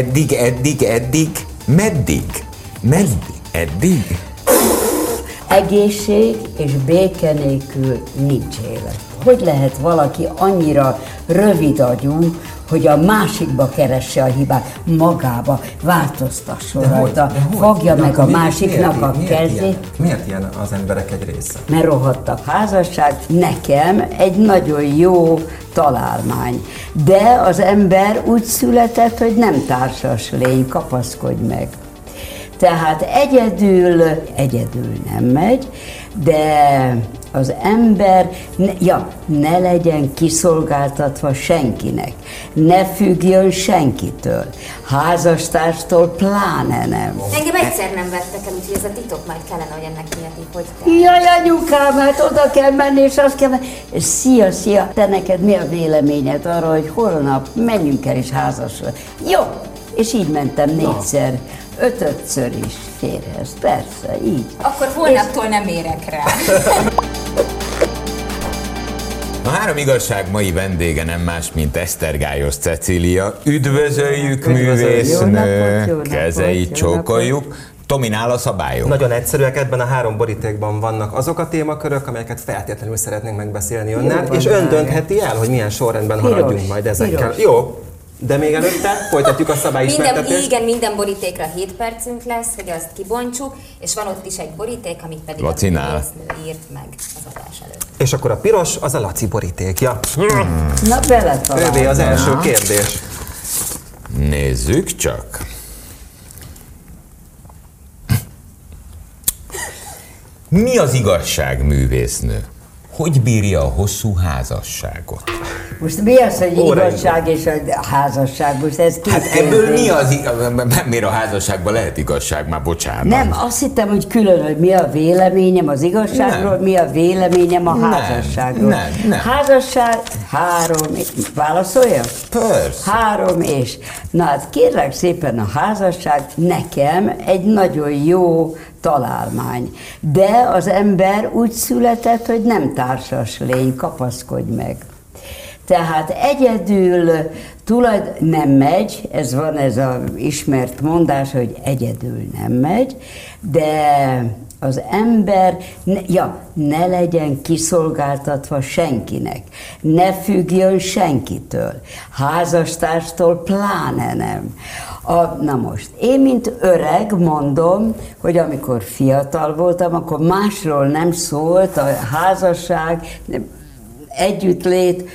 Eddig, eddig, eddig, meddig? Meddig? Eddig? Egészség és béke nélkül nincs élet. Hogy lehet valaki annyira rövid agyú, hogy a másikba keresse a hibát, magába, változtasson rajta, fogja meg a másiknak a kezét. Ilyen, miért ilyen az emberek egy része? mert rohadtabb házasság nekem egy nagyon jó találmány. De az ember úgy született, hogy nem társas lény, kapaszkodj meg. Tehát egyedül, egyedül nem megy, de az ember, ne, ja, ne legyen kiszolgáltatva senkinek, ne függjön senkitől, házastárstól pláne nem. Engem egyszer nem vettek el, úgyhogy ez a titok majd kellene, hogy ennek miatt hogy kell. Jaj, anyukám, hát oda kell menni, és azt kell menni. Szia, szia, te neked mi a véleményed arra, hogy holnap menjünk el és házasra? Jó, és így mentem négyszer, ötötször is férhez, persze, így. Akkor holnaptól nem érek rá. A három igazság mai vendége nem más, mint Esztergályos Cecília. Üdvözöljük, művésznő, jó csókoljuk. Tominál a szabályok. Nagyon egyszerűek, ebben a három borítékban vannak azok a témakörök, amelyeket feltétlenül szeretnénk megbeszélni önnel, és ön döntheti el, hogy milyen sorrendben haladjunk majd ezekkel. Jó, de még előtte folytatjuk a Minden, szabályismertetést. igen, minden borítékra 7 percünk lesz, hogy azt kibontsuk, és van ott is egy boríték, amit pedig Lacinál. a írt meg az adás előtt. És akkor a piros, az a Laci borítékja. Na, bele Ővé az első kérdés. Nézzük csak. Mi az igazság, művésznő? Hogy bírja a hosszú házasságot? Most mi az, hogy Óra igazság és a házasság? Most ez két Hát ebből mi az, ig- miért a házasságban lehet igazság, már bocsánat. Nem, azt hittem, hogy külön, hogy mi a véleményem az igazságról, Nem. mi a véleményem a Nem, házasságról. nem, nem. Házasság, három, válaszolja? Persze. Három és. Na hát kérlek szépen a házasság nekem egy nagyon jó találmány. De az ember úgy született, hogy nem társas lény, kapaszkodj meg. Tehát egyedül tulajd nem megy, ez van ez az ismert mondás, hogy egyedül nem megy, de az ember, ne, ja, ne legyen kiszolgáltatva senkinek, ne függjön senkitől, házastárstól pláne nem. A, na most, én mint öreg mondom, hogy amikor fiatal voltam, akkor másról nem szólt a házasság, együttlét,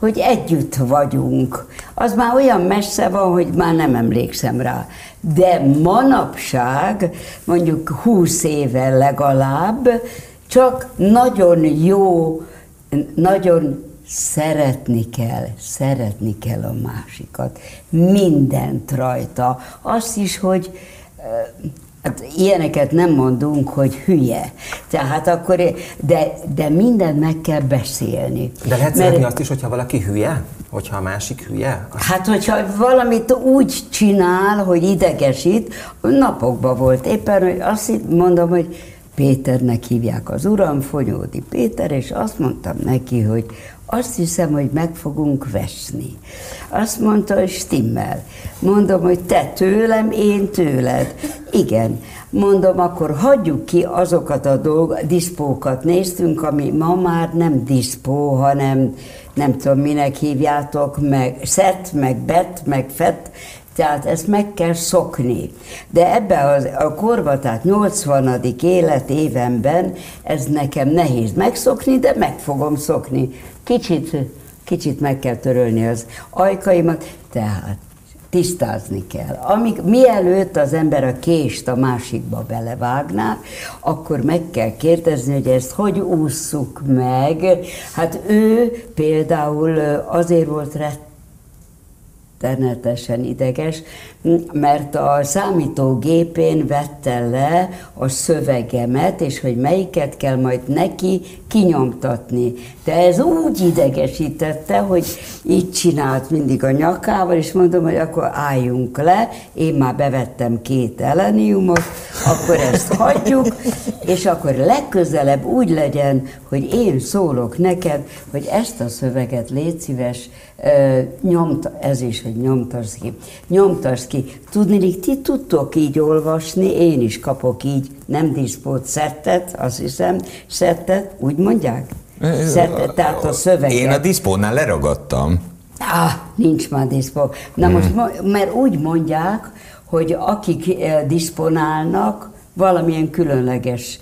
hogy együtt vagyunk. Az már olyan messze van, hogy már nem emlékszem rá. De manapság, mondjuk 20 éve legalább, csak nagyon jó, nagyon szeretni kell, szeretni kell a másikat. Mindent rajta. Azt is, hogy Hát ilyeneket nem mondunk, hogy hülye. Tehát akkor, de, de mindent meg kell beszélni. De lehet Mert- szeretni azt is, hogyha valaki hülye? Hogyha a másik hülye? Azt Hát, hogyha valamit úgy csinál, hogy idegesít, napokban volt éppen, hogy azt mondom, hogy Péternek hívják az uram, Fonyódi Péter, és azt mondtam neki, hogy azt hiszem, hogy meg fogunk veszni. Azt mondta, hogy stimmel. Mondom, hogy te tőlem, én tőled. Igen. Mondom, akkor hagyjuk ki azokat a dolg, diszpókat néztünk, ami ma már nem diszpó, hanem nem tudom, minek hívjátok, meg szett, meg bet, meg fett, tehát ezt meg kell szokni. De ebbe az, a korba, tehát 80. életévemben ez nekem nehéz megszokni, de meg fogom szokni. Kicsit, kicsit meg kell törölni az ajkaimat, tehát tisztázni kell. Amíg, mielőtt az ember a kést a másikba belevágná, akkor meg kell kérdezni, hogy ezt hogy ússzuk meg. Hát ő például azért volt rettenetesen ideges, mert a számítógépén vette le a szövegemet, és hogy melyiket kell majd neki kinyomtatni. De ez úgy idegesítette, hogy így csinált mindig a nyakával, és mondom, hogy akkor álljunk le, én már bevettem két eleniumot, akkor ezt hagyjuk, és akkor legközelebb úgy legyen, hogy én szólok neked, hogy ezt a szöveget légy szíves, nyomta, ez is, hogy nyomtasd ki. Nyomtasd ki. Tudni, ti tudtok így olvasni, én is kapok így, nem diszpót szettet, azt hiszem, szettet, úgy mondják? Szettet, tehát a szöveget. Én a diszpónál leragadtam. Ah, nincs már diszpó. Na Hmm. most, mo- mert úgy mondják, hogy akik diszponálnak, valamilyen különleges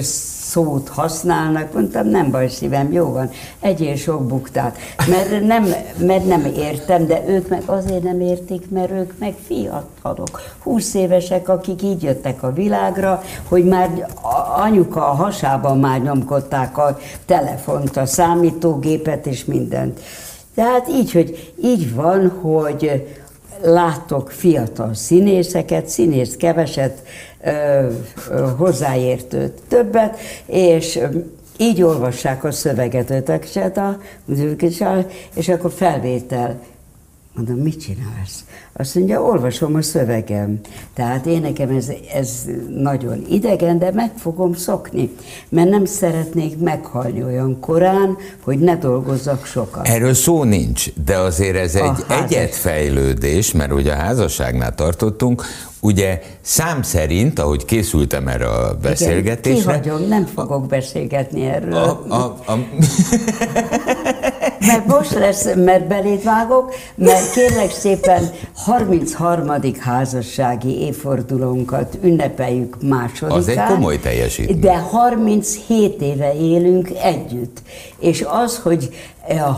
szót használnak, mondtam, nem baj szívem, jó van, egyél sok buktát. Mert nem, mert nem értem, de ők meg azért nem értik, mert ők meg fiatalok, 20 évesek, akik így jöttek a világra, hogy már anyuka a hasában már nyomkodták a telefont, a számítógépet és mindent. Tehát így, hogy így van, hogy látok fiatal színészeket, színész keveset, hozzáértőt többet, és így olvassák a szöveget, ötökset és akkor felvétel. Mondom, mit csinálsz? Azt mondja, olvasom a szövegem. Tehát én nekem ez, ez nagyon idegen, de meg fogom szokni, mert nem szeretnék meghalni olyan korán, hogy ne dolgozzak sokat. Erről szó nincs, de azért ez egy házas- egyetfejlődés, mert ugye a házasságnál tartottunk, ugye szám szerint, ahogy készültem erre a beszélgetésre, Kihagyom, nem fogok beszélgetni erről. a, a, a, Mert most lesz, mert beléd vágok, mert kérlek szépen 33. házassági évfordulónkat ünnepeljük másodikán. Az egy komoly teljesítmény. De 37 éve élünk együtt. És az, hogy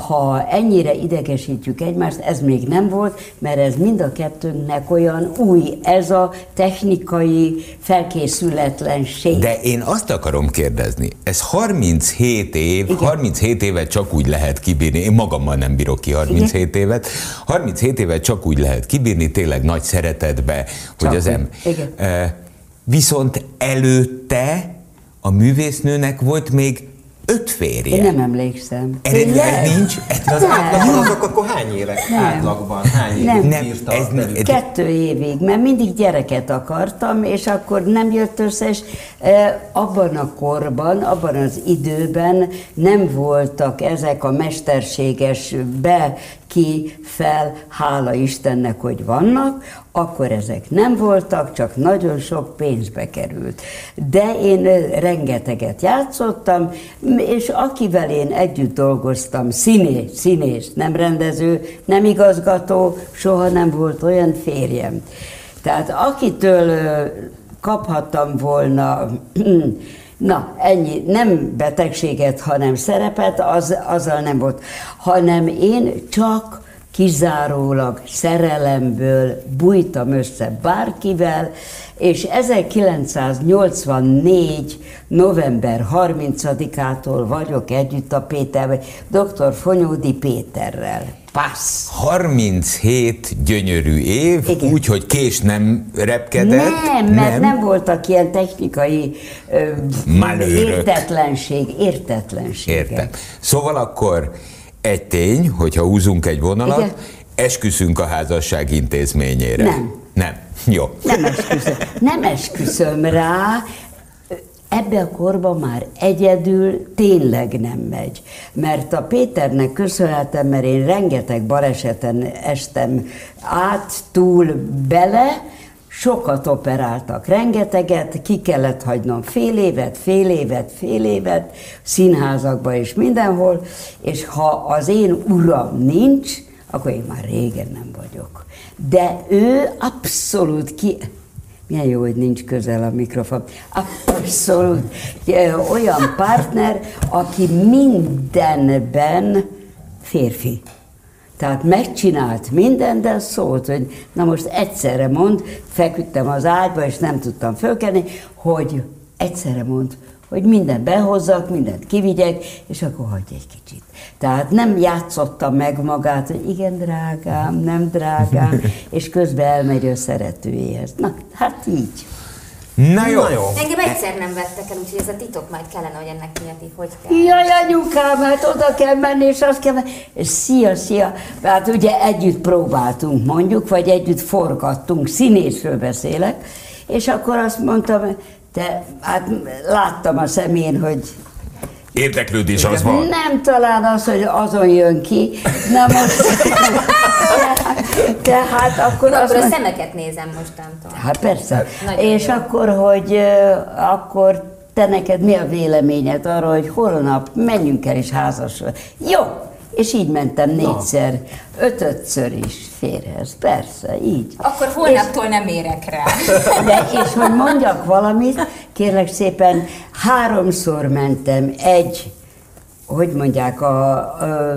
ha ennyire idegesítjük egymást, ez még nem volt, mert ez mind a kettőnknek olyan új, ez a technikai felkészületlenség. de én azt akarom kérdezni, ez 37 év, Igen. 37 évet csak úgy lehet kibírni, én magammal nem bírok ki 37 évet, 37 évet csak úgy lehet kibírni, tényleg nagy szeretetbe, hogy Csak az úgy. em... Igen. Viszont előtte a művésznőnek volt még öt férje. Én nem emlékszem. Erre Tényleg? nincs? De az Nem. átlagban azok akkor hány évek? Nem. Átlagban hány évig Nem. Nem, bírta ez- ez- Kettő évig, mert mindig gyereket akartam, és akkor nem jött össze, és e, abban a korban, abban az időben nem voltak ezek a mesterséges be, ki, fel, hála Istennek, hogy vannak, akkor ezek nem voltak, csak nagyon sok pénzbe került. De én rengeteget játszottam, és akivel én együtt dolgoztam, színész, színész, nem rendező, nem igazgató, soha nem volt olyan férjem. Tehát akitől kaphattam volna, na ennyi, nem betegséget, hanem szerepet, az, azzal nem volt, hanem én csak kizárólag szerelemből bújtam össze bárkivel, és 1984. november 30-ától vagyok együtt a Pétervel, dr. Fonyódi Péterrel. Passz! 37 gyönyörű év, Igen. úgy, hogy kés nem repkedett. Nem, mert nem, voltak ilyen technikai ö, Malőrök. értetlenség, értetlenség. Értem. Szóval akkor egy tény, hogyha húzunk egy vonalat, Igen. esküszünk a házasság intézményére. Nem. Nem. Jó. Nem esküszöm, nem esküszöm rá, ebbe a korban már egyedül tényleg nem megy. Mert a Péternek köszönhetem, mert én rengeteg baleseten estem át, túl, bele, sokat operáltak, rengeteget, ki kellett hagynom fél évet, fél évet, fél évet, színházakba és mindenhol, és ha az én uram nincs, akkor én már régen nem vagyok. De ő abszolút ki... Milyen jó, hogy nincs közel a mikrofon. Abszolút olyan partner, aki mindenben férfi. Tehát megcsinált mindent, de szólt, hogy na most egyszerre mond, feküdtem az ágyba, és nem tudtam fölkelni, hogy egyszerre mond, hogy mindent behozzak, mindent kivigyek, és akkor hagyj egy kicsit. Tehát nem játszotta meg magát, hogy igen, drágám, nem drágám, és közben elmegy a szeretőjéhez. Na, hát így. Na jó. Na jó. Engem egyszer nem vettek el, úgyhogy ez a titok majd kellene, hogy ennek miatt így hogy kell. Jaj, anyukám, hát oda kell menni, és azt kell menni. Szia, szia. Hát ugye együtt próbáltunk, mondjuk, vagy együtt forgattunk, színészről beszélek, és akkor azt mondtam, te, hát láttam a szemén, hogy Érdeklődés az van. Nem talán az, hogy azon jön ki. Na most... Tehát akkor az... akkor a szemeket nézem mostantól. Hát persze. Nagyon És jó. akkor, hogy akkor te neked mi a véleményed arra, hogy holnap menjünk el és házasra. Jó, és így mentem négyszer, ötötször is férhez, persze, így. Akkor holnaptól nem érek rá. De és hogy mondjak valamit, kérlek szépen, háromszor mentem egy, hogy mondják, a, a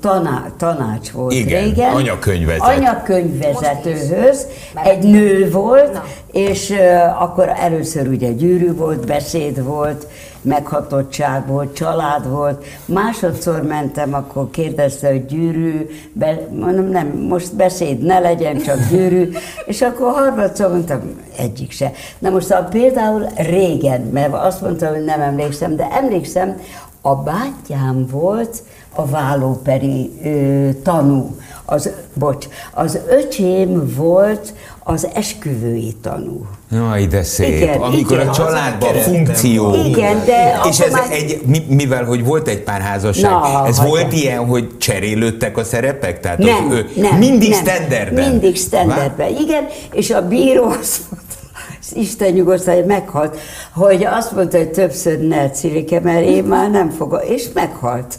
taná, tanács volt Igen, régen. anyakönyvvezet. Anyakönyvvezetőhöz. Egy nő volt, Na. és uh, akkor először ugye gyűrű volt, beszéd volt, meghatottság volt, család volt. Másodszor mentem, akkor kérdezte, hogy gyűrű, be, mondom, nem, most beszéd ne legyen, csak gyűrű. És akkor harmadszor mondtam, egyik se. Na most a, például régen, mert azt mondtam, hogy nem emlékszem, de emlékszem, a bátyám volt a vállóperi ö, tanú. Az, bocs, az öcsém volt az esküvői tanú. Jaj, de szép. Igen, Amikor igen. a családban funkció. Igen, de És ez már- egy, mi- mivel, hogy volt egy pár házasság, Na, ez volt ilyen, hogy cserélődtek a szerepek? Tehát Nem, az, ő, nem, mindig nem. standardben? Mindig standardben, igen, és a bíró az Isten nyugodtan, hogy meghalt, hogy azt mondta, hogy többször ne, Cirike, mert én már nem fogom, és meghalt.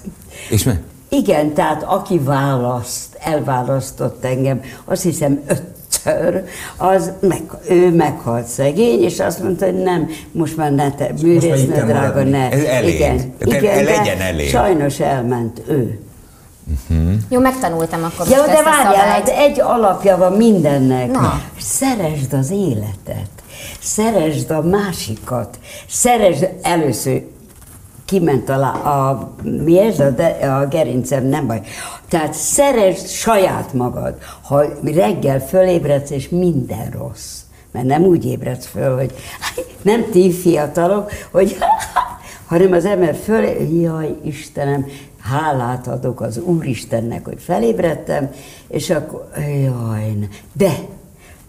És me? Igen, tehát aki választ, elválasztott engem, azt hiszem ötször, az meg, ő meghalt szegény, és azt mondta, hogy nem, most már ne te, itt kell drága, ne. Ez elég. Igen, Tehát igen, legyen elég. sajnos elment ő. Jó, megtanultam akkor Ja, de várjál, hát egy alapja van mindennek. Na. Szeresd az életet, szeresd a másikat, szeresd először kiment a, lá- a mi ez a, de, a gerincem, nem baj. Tehát szeresd saját magad, ha reggel fölébredsz, és minden rossz. Mert nem úgy ébredsz föl, hogy nem ti fiatalok, hogy hanem az ember föl, jaj Istenem, hálát adok az Úristennek, hogy felébredtem, és akkor, jaj, de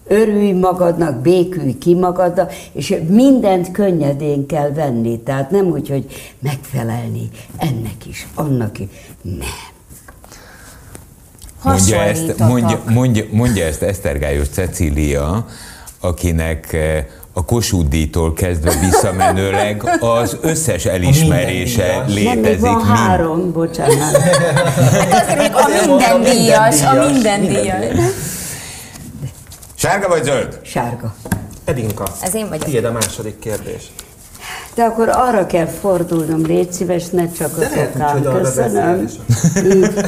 örülj magadnak, békülj ki magadnak, és mindent könnyedén kell venni, tehát nem úgy, hogy megfelelni ennek is, annak is, nem. Mondja ezt, mondja, mondja, mondja ezt Esztergályos Cecília, akinek eh, a Kossuth díjtól kezdve visszamenőleg az összes elismerése díjas. Nem, még létezik. van mind- három, bocsánat. Hát azért még a minden díjas, a minden díjas. Sárga vagy zöld? Sárga. Edinka, Ez én vagyok. tiéd a második kérdés. De akkor arra kell fordulnom, légy szíves, ne csak a De lehet, tokán. hogy arra Köszönöm. beszél Így,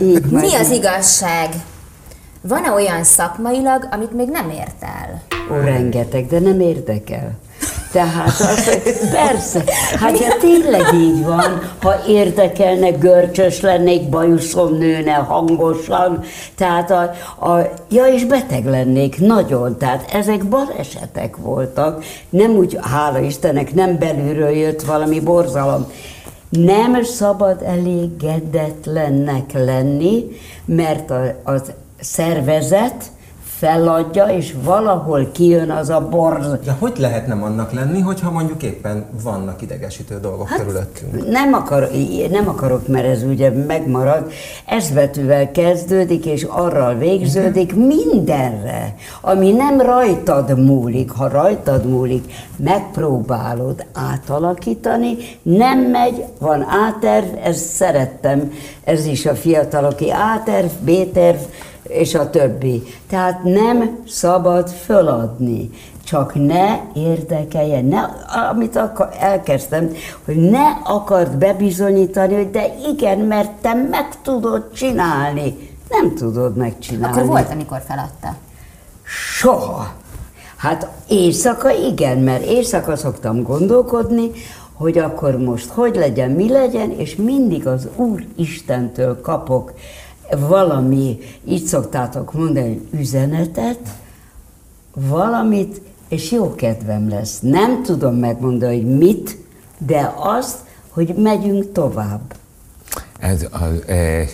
így majd Mi az igazság? Van-e olyan szakmailag, amit még nem ért el? Ó, rengeteg, de nem érdekel. Tehát az, persze, hát ja, tényleg így van, ha érdekelne, görcsös lennék, bajuszom nőne hangosan, tehát a, a, ja, és beteg lennék, nagyon, tehát ezek balesetek voltak, nem úgy, hála Istennek, nem belülről jött valami borzalom. Nem szabad elégedetlennek lenni, mert a, az szervezet feladja, és valahol kijön az a borz. De hogy lehet nem annak lenni, hogyha mondjuk éppen vannak idegesítő dolgok hát, körülöttünk? Nem, akar, nem akarok, mert ez ugye megmarad. Ez betűvel kezdődik, és arral végződik mindenre, ami nem rajtad múlik. Ha rajtad múlik, megpróbálod átalakítani, nem megy, van A-terv, ezt szerettem, ez is a fiataloké A-terv, B-terv, és a többi. Tehát nem szabad föladni. Csak ne érdekeljen, ne, amit akar, elkezdtem, hogy ne akart bebizonyítani, hogy de igen, mert te meg tudod csinálni. Nem tudod megcsinálni. Akkor volt, amikor feladta. Soha. Hát éjszaka igen, mert éjszaka szoktam gondolkodni, hogy akkor most hogy legyen, mi legyen, és mindig az Úr Istentől kapok valami, így szoktátok mondani, üzenetet, valamit, és jó kedvem lesz. Nem tudom megmondani, hogy mit, de azt, hogy megyünk tovább. Ez a e,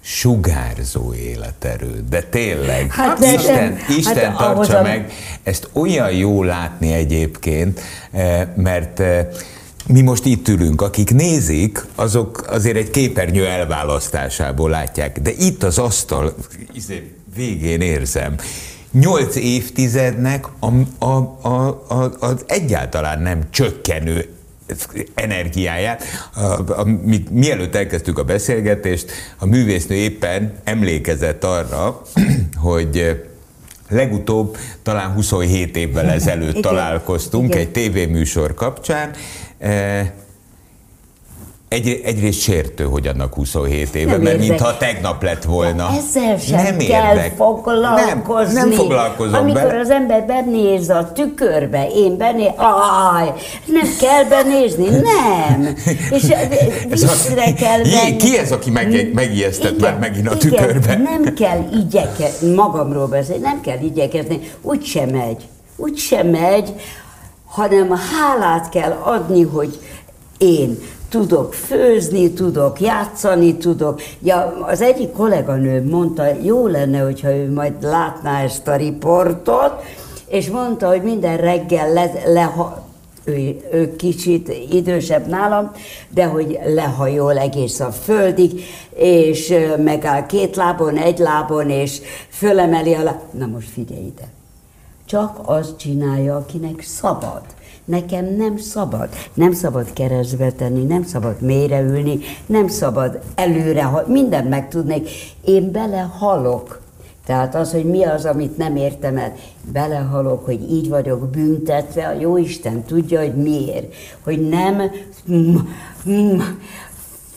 sugárzó életerő, de tényleg, Hát de- Isten, de- Isten hát tartsa ahhoz meg, ezt olyan jó látni egyébként, e, mert e, mi most itt ülünk, akik nézik, azok azért egy képernyő elválasztásából látják, de itt az asztal izé, végén érzem, nyolc évtizednek a, a, a, a, az egyáltalán nem csökkenő energiáját. A, a, mi, mielőtt elkezdtük a beszélgetést, a művésznő éppen emlékezett arra, hogy legutóbb talán 27 évvel ezelőtt Igen. találkoztunk Igen. egy tévéműsor kapcsán, Eh, egy, egyrészt sértő, hogy annak 27 éve, Nem mert érdek. mintha tegnap lett volna. Ezzel sem nem kell érdek. foglalkozni. Nem, nem foglalkozom Amikor vele. az ember benéz a tükörbe, én benéz, áj, nem kell benézni, nem. És Ez a- visszre kell venni. ki ez, aki meg- megijesztett már megint a igen, tükörbe? Nem kell igyekezni, magamról beszélni, nem kell igyekezni, úgy sem megy, úgy sem megy, hanem hálát kell adni, hogy én tudok főzni, tudok játszani, tudok. Ja, az egyik kolléganő mondta, jó lenne, hogyha ő majd látná ezt a riportot, és mondta, hogy minden reggel le, leha, ő, ő kicsit idősebb nálam, de hogy lehajol egész a földig, és megáll két lábon, egy lábon, és fölemeli a lá... Na most figyelj ide! Csak azt csinálja, akinek szabad. Nekem nem szabad. Nem szabad keresztbe tenni, nem szabad mélyre ülni, nem szabad előre, mindent megtudnék. Én belehalok. Tehát az, hogy mi az, amit nem értem el, belehalok, hogy így vagyok büntetve, a Jóisten tudja, hogy miért. Hogy nem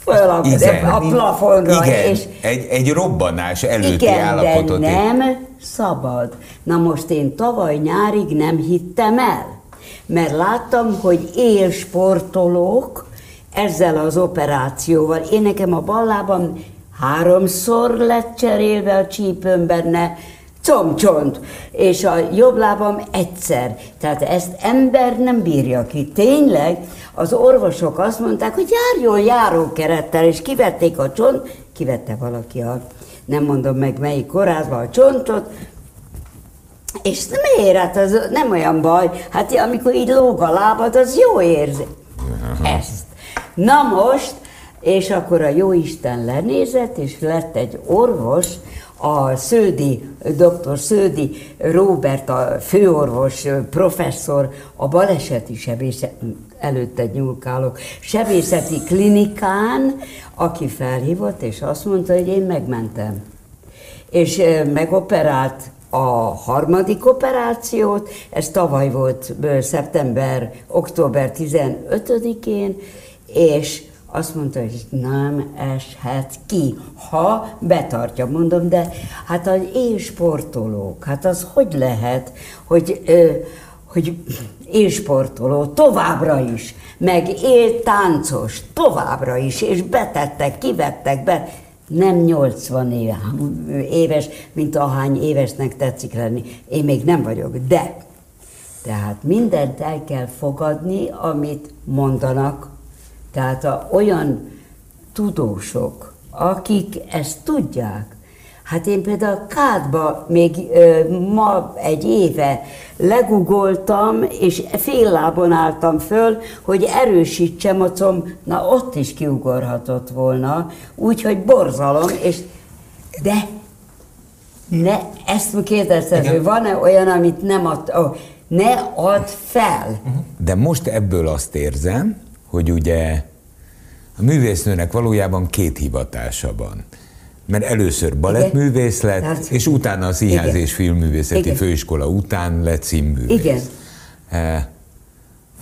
föl a, Igen. a plafonra, Igen, és egy, egy robbanás előtti igen, állapotot. de nem szabad. Na most én tavaly nyárig nem hittem el, mert láttam, hogy élsportolók ezzel az operációval. Én nekem a ballában háromszor lett cserélve a csípőm benne, comcsont, és a jobb lábam egyszer. Tehát ezt ember nem bírja ki. Tényleg az orvosok azt mondták, hogy járjon járókerettel, és kivették a csont, kivette valaki a, nem mondom meg melyik kórházba a csontot, és miért? Hát az nem olyan baj. Hát amikor így lóg a lábad, az jó érzi. Ezt. Na most, és akkor a jóisten lenézett, és lett egy orvos, a Sződi, dr. Sződi Róbert, a főorvos, professzor, a baleseti sebészet, előtte nyúlkálok, sebészeti klinikán, aki felhívott, és azt mondta, hogy én megmentem és megoperált a harmadik operációt, ez tavaly volt szeptember, október 15-én, és azt mondta, hogy nem eshet ki, ha betartja. Mondom, de hát az élsportolók, hát az hogy lehet, hogy, ö, hogy élsportoló továbbra is, meg éltáncos továbbra is, és betettek, kivettek be, nem 80 éve, éves, mint ahány évesnek tetszik lenni. Én még nem vagyok, de tehát mindent el kell fogadni, amit mondanak. Tehát a, olyan tudósok, akik ezt tudják, Hát én például Kádba még ö, ma egy éve legugoltam, és fél lábon álltam föl, hogy erősítsem a comb, na ott is kiugorhatott volna, úgyhogy borzalom, és de ne, ezt kérdezted, hogy van-e olyan, amit nem ad, oh, ne add fel. De most ebből azt érzem, hogy ugye a művésznőnek valójában két hivatása van. Mert először balettművész lett, Tehát- és utána a Színház Igen. és Filmművészeti Igen. Főiskola után lett színművész. Igen. Eh,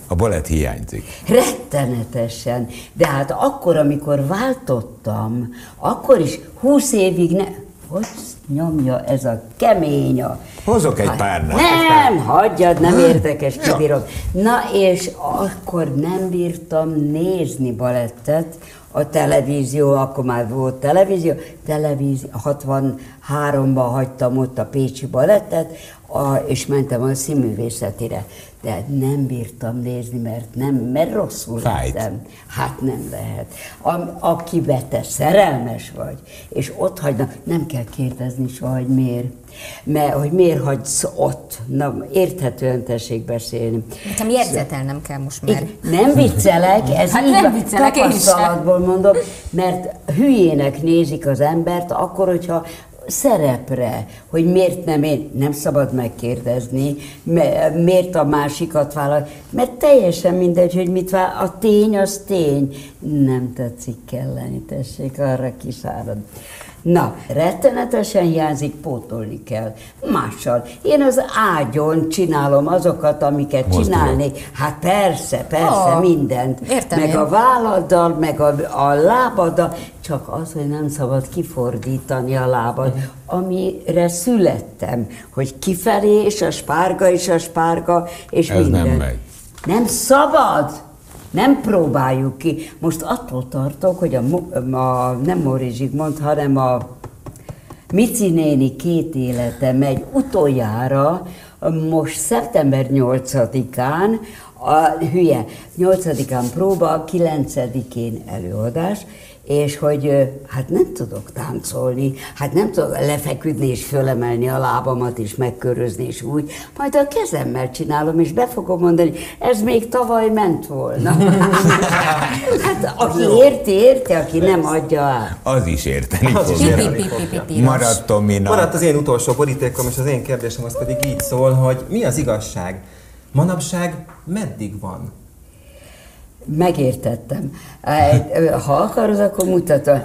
A balett hiányzik. Rettenetesen. De hát akkor, amikor váltottam, akkor is húsz évig ne... Hogy nyomja ez a kemény a... Hozok egy párnát. Nem, hagyjad, nem érdekes, kibírom. Na, és akkor nem bírtam nézni balettet, a televízió, akkor már volt televízió, televízió, 63-ban hagytam ott a Pécsi balettet, a, és mentem a színművészetire. De nem bírtam nézni, mert nem, mert rosszul Fájt. lettem. Hát nem lehet. A, akibe te szerelmes vagy, és ott hagynak, nem kell kérdezni soha, hogy miért. Mert hogy miért hagysz ott. Na, érthetően tessék beszélni. Nekem jegyzetelnem kell most már. Nem viccelek, ez Hát így nem viccelek tapasztalatból mondom, mert hülyének nézik az embert, akkor, hogyha szerepre, hogy miért nem én, nem szabad megkérdezni, me- miért a másikat vállal, mert teljesen mindegy, hogy mit vállal, a tény az tény. Nem tetszik kelleni, tessék, arra kiszárad. Na, rettenetesen hiányzik, pótolni kell. Mással. Én az ágyon csinálom azokat, amiket Mozdulok. csinálnék. Hát persze, persze, Ó, mindent. értem meg én. a válladdal, meg a, a lábaddal, csak az, hogy nem szabad kifordítani a lábad, amire születtem, hogy kifelé, és a spárga, és a spárga, és Ez nem minden. megy. Nem szabad! Nem próbáljuk ki. Most attól tartok, hogy a, a nem Morizsik mond, hanem a Mici néni két élete megy utoljára, most szeptember 8-án, a hülye, 8-án próba, 9-én előadás, és hogy hát nem tudok táncolni, hát nem tudok lefeküdni és fölemelni a lábamat és megkörözni és úgy, majd a kezemmel csinálom, és be fogom mondani, ez még tavaly ment volna. hát aki érti, érti, aki nem adja át. Az is érteni Az fogja. Maradt. Maradt az én utolsó borítékom, és az én kérdésem az pedig így szól, hogy mi az igazság? Manapság meddig van? Megértettem. Ha akarod, akkor mutatom.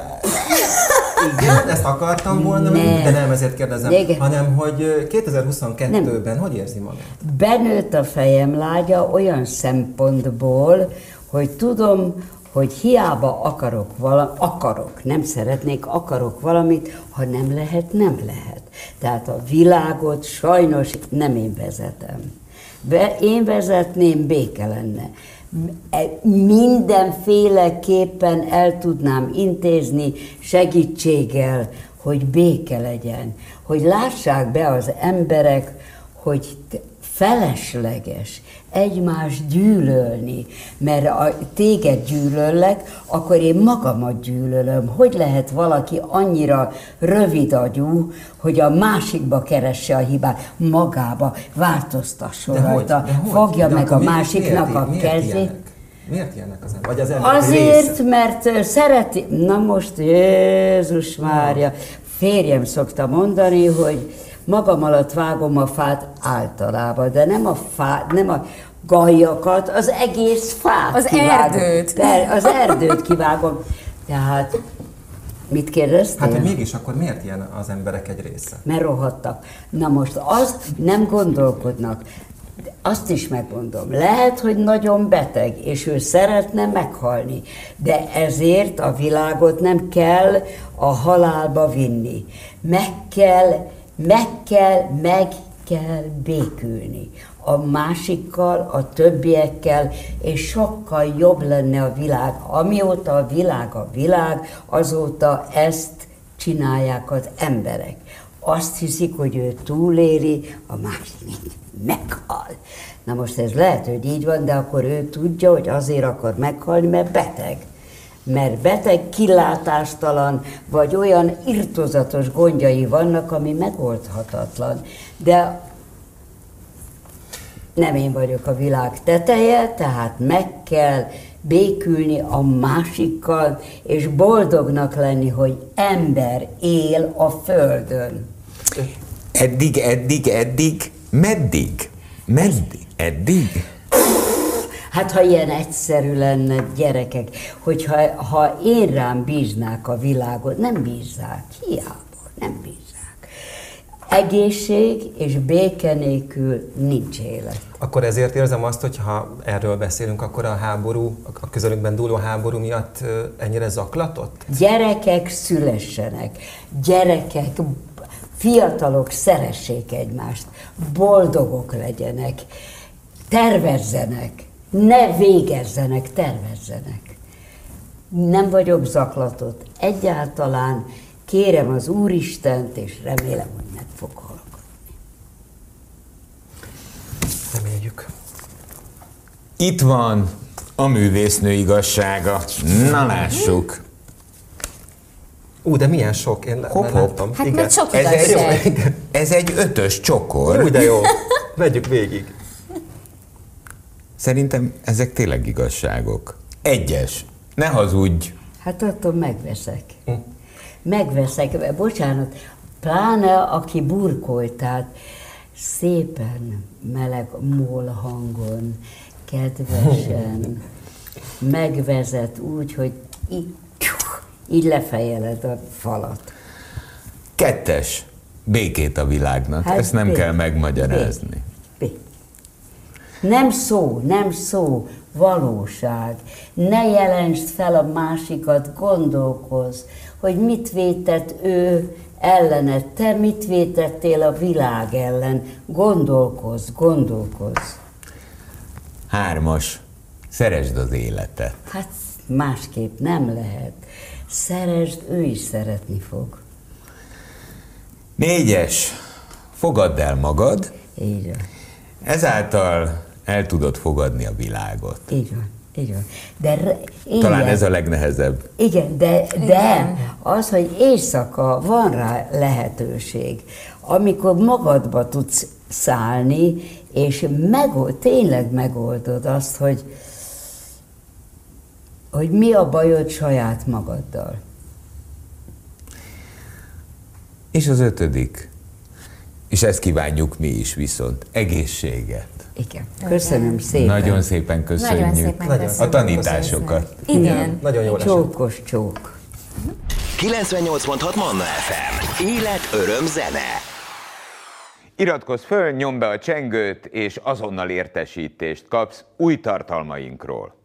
Igen, ezt akartam volna, Nem. de nem ezért kérdezem, Igen. hanem hogy ö, 2022-ben hogy érzi magát? Benőtt a fejem lágya olyan szempontból, hogy tudom, hogy hiába akarok valamit, akarok, nem szeretnék, akarok valamit, ha nem lehet, nem lehet. Tehát a világot sajnos nem én vezetem. Én vezetném, béke lenne. E- Mindenféleképpen el tudnám intézni segítséggel, hogy béke legyen, hogy lássák be az emberek, hogy felesleges egymást gyűlölni, mert a, téged gyűlöllek, akkor én magamat gyűlölöm. Hogy lehet valaki annyira rövid agyú, hogy a másikba keresse a hibát, magába, változtasson rajta, fogja De meg a mi- másiknak miért, a miért kezét. Ilyenek? Miért ilyenek az emberek? Vagy az emberek Azért, része? mert szereti, na most Jézus Mária, férjem szokta mondani, hogy magam alatt vágom a fát általában, de nem a fát, nem a gajakat, az egész fát Az kivágom. erdőt. Per, az erdőt kivágom. Tehát, mit kérdeztél? Hát, hogy mégis akkor miért ilyen az emberek egy része? mert rohadtak. Na most az nem gondolkodnak. De Azt is megmondom, lehet, hogy nagyon beteg, és ő szeretne meghalni, de ezért a világot nem kell a halálba vinni. Meg kell, meg kell, meg kell békülni a másikkal, a többiekkel, és sokkal jobb lenne a világ. Amióta a világ a világ, azóta ezt csinálják az emberek. Azt hiszik, hogy ő túléli, a másik meg meghal. Na most ez lehet, hogy így van, de akkor ő tudja, hogy azért akar meghalni, mert beteg. Mert beteg, kilátástalan, vagy olyan irtozatos gondjai vannak, ami megoldhatatlan. De nem én vagyok a világ teteje, tehát meg kell békülni a másikkal, és boldognak lenni, hogy ember él a földön. Eddig, eddig, eddig, meddig? Meddig? Eddig? Hát ha ilyen egyszerű lenne, gyerekek, hogyha ha én rám bíznák a világot, nem bízzák, hiába, nem bízzák. Egészség és béke nélkül nincs élet. Akkor ezért érzem azt, hogy ha erről beszélünk, akkor a háború, a közelünkben dúló háború miatt ennyire zaklatott? Gyerekek szülessenek, gyerekek, fiatalok szeressék egymást, boldogok legyenek, tervezzenek, ne végezzenek, tervezzenek. Nem vagyok zaklatott, egyáltalán kérem az Úristent, és remélem, hogy meg fog hallgatni. Reméljük. Itt van a művésznő igazsága. Na lássuk. Ú, de milyen sok, én le- Hopp, már hopp. láttam. Hát Igen. mert sok Ez egy, ez egy ötös csokor. Úgy de jó. Vegyük végig. Szerintem ezek tényleg igazságok. Egyes. Ne hazudj. Hát attól megveszek. Megveszek, bocsánat, pláne aki burkolt, tehát szépen meleg mól hangon, kedvesen, megvezet úgy, hogy így, így lefejeled a falat. Kettes. Békét a világnak. Hát Ezt nem bé- kell megmagyarázni. B. Nem szó, nem szó, valóság. Ne jelensd fel a másikat, gondolkozz, hogy mit vétett ő ellened, te mit vétettél a világ ellen. Gondolkozz, gondolkozz. Hármas. Szeresd az életet. Hát másképp nem lehet. Szeresd, ő is szeretni fog. Négyes. Fogadd el magad, Így van. ezáltal el tudod fogadni a világot. Így van. Így van. De re, Talán ez a legnehezebb. Igen, de, de az, hogy éjszaka van rá lehetőség, amikor magadba tudsz szállni, és megold, tényleg megoldod azt, hogy, hogy mi a bajod saját magaddal. És az ötödik. És ezt kívánjuk mi is viszont. Egészséget. Igen. Köszönöm szépen. Nagyon szépen köszönjük Nagyon szépen köszönöm. a tanításokat. Igen. Nagyon jól esett. Csókos csók. 98.6 Manna FM. Élet, öröm, zene. Iratkozz föl, nyomd be a csengőt, és azonnal értesítést kapsz új tartalmainkról.